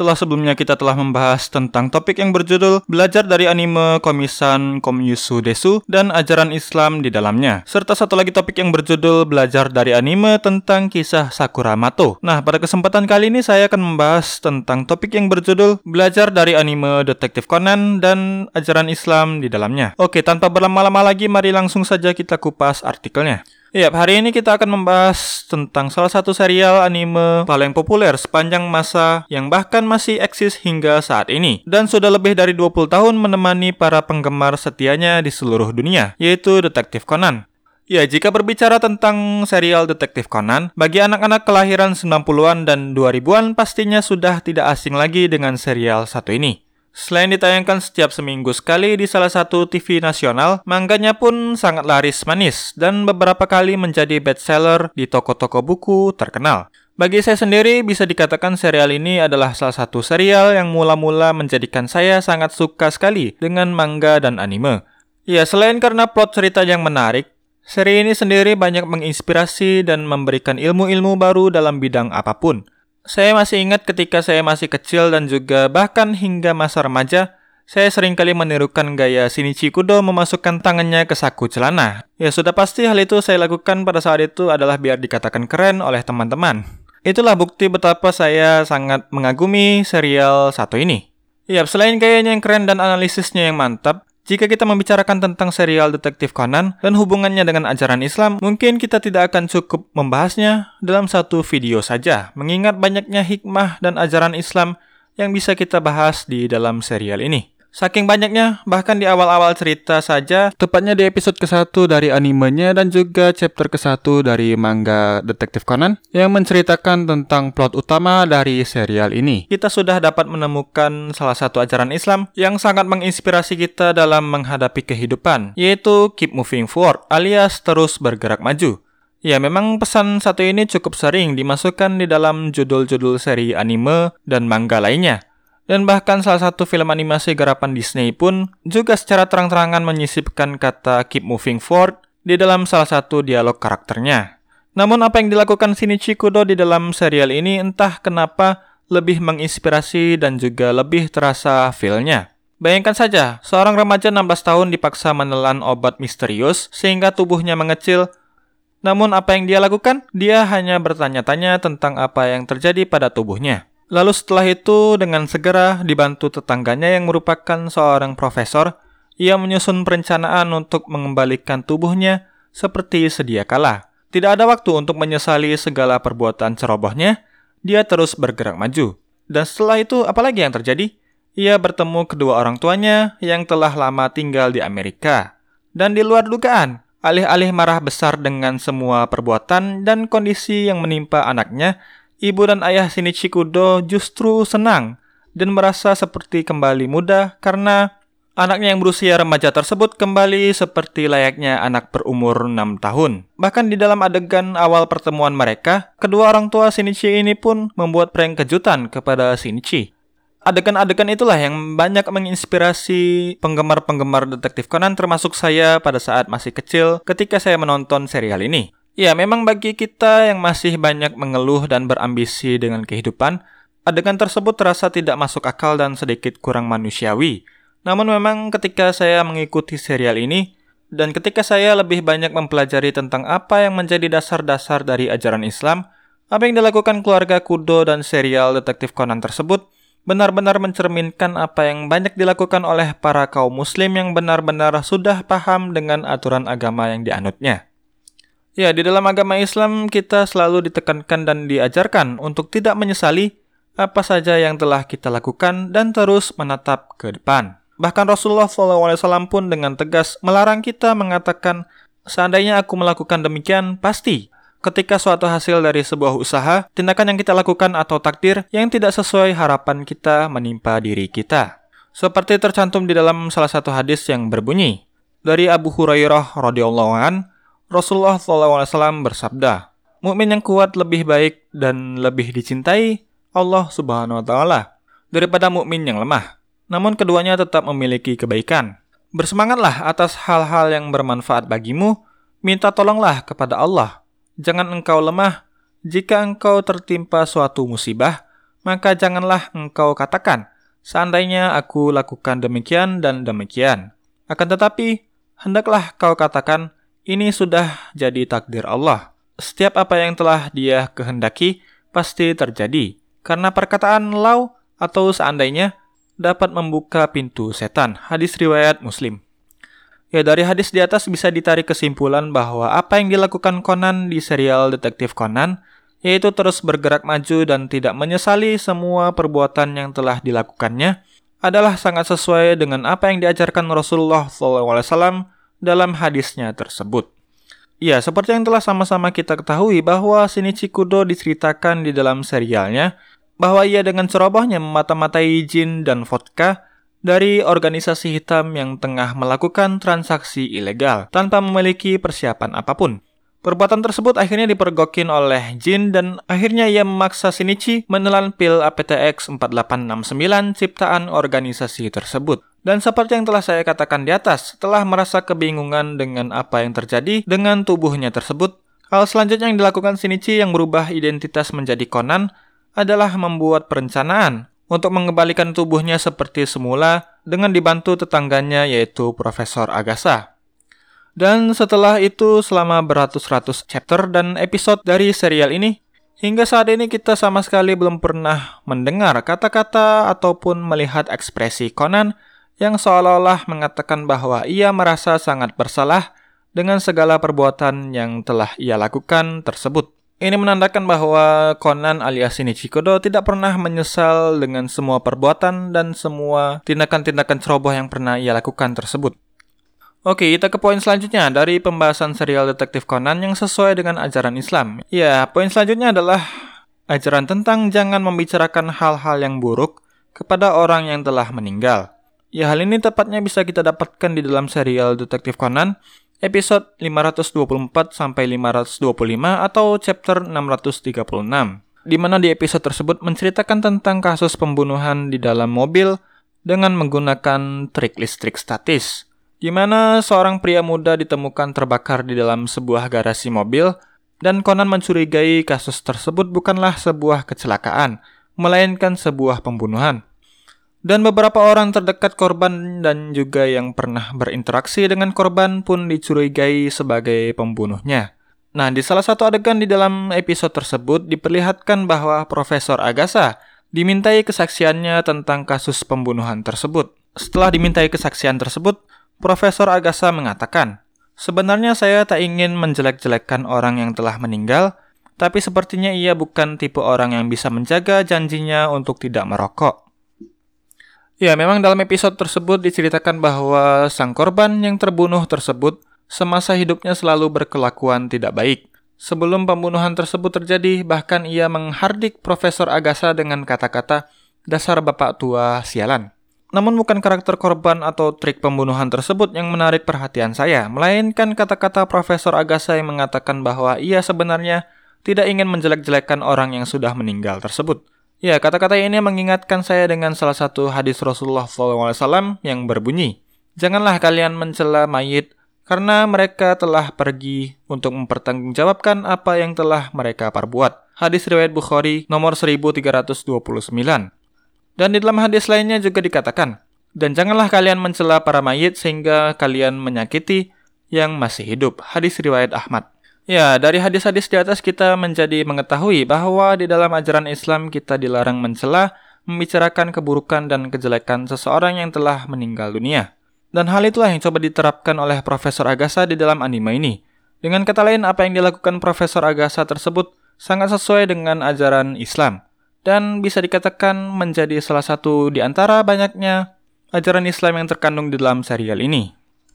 setelah sebelumnya kita telah membahas tentang topik yang berjudul Belajar dari Anime Komisan Komyusu Desu dan Ajaran Islam di dalamnya. Serta satu lagi topik yang berjudul Belajar dari Anime tentang kisah Sakura Mato. Nah, pada kesempatan kali ini saya akan membahas tentang topik yang berjudul Belajar dari Anime Detektif Conan dan Ajaran Islam di dalamnya. Oke, tanpa berlama-lama lagi, mari langsung saja kita kupas artikelnya. Ya, hari ini kita akan membahas tentang salah satu serial anime paling populer sepanjang masa yang bahkan masih eksis hingga saat ini dan sudah lebih dari 20 tahun menemani para penggemar setianya di seluruh dunia, yaitu Detektif Conan. Ya, jika berbicara tentang serial Detektif Conan, bagi anak-anak kelahiran 90-an dan 2000-an pastinya sudah tidak asing lagi dengan serial satu ini. Selain ditayangkan setiap seminggu sekali di salah satu TV nasional, mangganya pun sangat laris manis dan beberapa kali menjadi bestseller di toko-toko buku terkenal. Bagi saya sendiri, bisa dikatakan serial ini adalah salah satu serial yang mula-mula menjadikan saya sangat suka sekali dengan manga dan anime. Ya, selain karena plot cerita yang menarik, seri ini sendiri banyak menginspirasi dan memberikan ilmu-ilmu baru dalam bidang apa pun. Saya masih ingat ketika saya masih kecil dan juga bahkan hingga masa remaja, saya sering kali menirukan gaya Shinichi Kudo memasukkan tangannya ke saku celana. Ya sudah pasti hal itu saya lakukan pada saat itu adalah biar dikatakan keren oleh teman-teman. Itulah bukti betapa saya sangat mengagumi serial satu ini. Ya, selain gayanya yang keren dan analisisnya yang mantap, jika kita membicarakan tentang serial detektif Conan dan hubungannya dengan ajaran Islam, mungkin kita tidak akan cukup membahasnya dalam satu video saja, mengingat banyaknya hikmah dan ajaran Islam yang bisa kita bahas di dalam serial ini. Saking banyaknya, bahkan di awal-awal cerita saja, tepatnya di episode ke-1 dari animenya dan juga chapter ke-1 dari manga Detektif Conan yang menceritakan tentang plot utama dari serial ini. Kita sudah dapat menemukan salah satu ajaran Islam yang sangat menginspirasi kita dalam menghadapi kehidupan, yaitu keep moving forward alias terus bergerak maju. Ya, memang pesan satu ini cukup sering dimasukkan di dalam judul-judul seri anime dan manga lainnya. Dan bahkan salah satu film animasi garapan Disney pun juga secara terang-terangan menyisipkan kata keep moving forward di dalam salah satu dialog karakternya. Namun apa yang dilakukan Shinichi Kudo di dalam serial ini entah kenapa lebih menginspirasi dan juga lebih terasa feel-nya. Bayangkan saja, seorang remaja 16 tahun dipaksa menelan obat misterius sehingga tubuhnya mengecil. Namun apa yang dia lakukan? Dia hanya bertanya-tanya tentang apa yang terjadi pada tubuhnya. Lalu setelah itu dengan segera dibantu tetangganya yang merupakan seorang profesor, ia menyusun perencanaan untuk mengembalikan tubuhnya seperti sedia kala. Tidak ada waktu untuk menyesali segala perbuatan cerobohnya, dia terus bergerak maju. Dan setelah itu apalagi yang terjadi? Ia bertemu kedua orang tuanya yang telah lama tinggal di Amerika. Dan di luar dugaan, alih-alih marah besar dengan semua perbuatan dan kondisi yang menimpa anaknya, ibu dan ayah Shinichi Kudo justru senang dan merasa seperti kembali muda karena anaknya yang berusia remaja tersebut kembali seperti layaknya anak berumur 6 tahun. Bahkan di dalam adegan awal pertemuan mereka, kedua orang tua Shinichi ini pun membuat prank kejutan kepada Shinichi. Adegan-adegan itulah yang banyak menginspirasi penggemar-penggemar detektif Conan termasuk saya pada saat masih kecil ketika saya menonton serial ini. Ya, memang bagi kita yang masih banyak mengeluh dan berambisi dengan kehidupan, adegan tersebut terasa tidak masuk akal dan sedikit kurang manusiawi. Namun memang ketika saya mengikuti serial ini, dan ketika saya lebih banyak mempelajari tentang apa yang menjadi dasar-dasar dari ajaran Islam, apa yang dilakukan keluarga Kudo dan serial detektif Conan tersebut benar-benar mencerminkan apa yang banyak dilakukan oleh para kaum muslim yang benar-benar sudah paham dengan aturan agama yang dianutnya. Ya, di dalam agama Islam kita selalu ditekankan dan diajarkan untuk tidak menyesali apa saja yang telah kita lakukan dan terus menatap ke depan. Bahkan Rasulullah SAW pun dengan tegas melarang kita mengatakan, seandainya aku melakukan demikian, pasti ketika suatu hasil dari sebuah usaha, tindakan yang kita lakukan atau takdir yang tidak sesuai harapan kita menimpa diri kita. Seperti tercantum di dalam salah satu hadis yang berbunyi, dari Abu Hurairah radhiyallahu an, Rasulullah SAW bersabda, mukmin yang kuat lebih baik dan lebih dicintai Allah Subhanahu wa taala daripada mukmin yang lemah. Namun keduanya tetap memiliki kebaikan. Bersemangatlah atas hal-hal yang bermanfaat bagimu, minta tolonglah kepada Allah. Jangan engkau lemah jika engkau tertimpa suatu musibah, maka janganlah engkau katakan, seandainya aku lakukan demikian dan demikian. Akan tetapi, hendaklah kau katakan, ini sudah jadi takdir Allah. Setiap apa yang telah dia kehendaki, pasti terjadi. Karena perkataan lau atau seandainya dapat membuka pintu setan. Hadis riwayat Muslim. Ya, dari hadis di atas bisa ditarik kesimpulan bahwa apa yang dilakukan Conan di serial Detektif Conan yaitu terus bergerak maju dan tidak menyesali semua perbuatan yang telah dilakukannya adalah sangat sesuai dengan apa yang diajarkan Rasulullah SAW dalam hadisnya tersebut. Ya, seperti yang telah sama-sama kita ketahui bahwa Shinichi Kudo diceritakan di dalam serialnya bahwa ia dengan cerobohnya memata-matai jin dan vodka dari organisasi hitam yang tengah melakukan transaksi ilegal tanpa memiliki persiapan apa pun. Perbuatan tersebut akhirnya dipergokin oleh Jin dan akhirnya ia memaksa Shinichi menelan pil APTX 4869 ciptaan organisasi tersebut. Dan seperti yang telah saya katakan di atas, setelah merasa kebingungan dengan apa yang terjadi dengan tubuhnya tersebut, hal selanjutnya yang dilakukan Shinichi yang berubah identitas menjadi Conan adalah membuat perencanaan untuk mengembalikan tubuhnya seperti semula dengan dibantu tetangganya yaitu Profesor Agasa. Dan setelah itu selama beratus-ratus chapter dan episode dari serial ini, hingga saat ini kita sama sekali belum pernah mendengar kata-kata ataupun melihat ekspresi Conan yang seolah-olah mengatakan bahwa ia merasa sangat bersalah dengan segala perbuatan yang telah ia lakukan tersebut. Ini menandakan bahwa Conan alias Shinichi Kodo tidak pernah menyesal dengan semua perbuatan dan semua tindakan-tindakan ceroboh yang pernah ia lakukan tersebut. Oke, kita ke poin selanjutnya dari pembahasan serial detektif Conan yang sesuai dengan ajaran Islam. Ya, poin selanjutnya adalah ajaran tentang jangan membicarakan hal-hal yang buruk kepada orang yang telah meninggal. Ya, hal ini tepatnya bisa kita dapatkan di dalam serial detektif Conan episode 524 sampai 525 atau chapter 636 di mana di episode tersebut menceritakan tentang kasus pembunuhan di dalam mobil dengan menggunakan trik listrik statis, di mana seorang pria muda ditemukan terbakar di dalam sebuah garasi mobil, dan Conan mencurigai kasus tersebut bukanlah sebuah kecelakaan, melainkan sebuah pembunuhan. Dan beberapa orang terdekat korban dan juga yang pernah berinteraksi dengan korban pun dicurigai sebagai pembunuhnya. Nah, di salah satu adegan di dalam episode tersebut diperlihatkan bahwa Profesor Agasa dimintai kesaksiannya tentang kasus pembunuhan tersebut. Setelah dimintai kesaksian tersebut, Profesor Agasa mengatakan, Sebenarnya saya tak ingin menjelek-jelekkan orang yang telah meninggal, tapi sepertinya ia bukan tipe orang yang bisa menjaga janjinya untuk tidak merokok. Ya, memang dalam episode tersebut diceritakan bahwa sang korban yang terbunuh tersebut semasa hidupnya selalu berkelakuan tidak baik. Sebelum pembunuhan tersebut terjadi, bahkan ia menghardik Profesor Agasa dengan kata-kata, dasar bapak tua sialan. Namun bukan karakter korban atau trik pembunuhan tersebut yang menarik perhatian saya, melainkan kata-kata Profesor Agasa yang mengatakan bahwa ia sebenarnya tidak ingin menjelek-jelekan orang yang sudah meninggal tersebut. Ya, kata-kata ini mengingatkan saya dengan salah satu hadis Rasulullah SAW yang berbunyi, Janganlah kalian mencela mayit, karena mereka telah pergi untuk mempertanggungjawabkan apa yang telah mereka perbuat. Hadis riwayat Bukhari nomor 1329. Dan di dalam hadis lainnya juga dikatakan, dan janganlah kalian mencela para mayit sehingga kalian menyakiti yang masih hidup. Hadis riwayat Ahmad. Ya, dari hadis-hadis di atas kita menjadi mengetahui bahwa di dalam ajaran Islam kita dilarang mencela, membicarakan keburukan dan kejelekan seseorang yang telah meninggal dunia. Dan hal itulah yang coba diterapkan oleh Profesor Agasa di dalam anime ini. Dengan kata lain, apa yang dilakukan Profesor Agasa tersebut sangat sesuai dengan ajaran Islam. Dan bisa dikatakan menjadi salah satu di antara banyaknya ajaran Islam yang terkandung di dalam serial ini.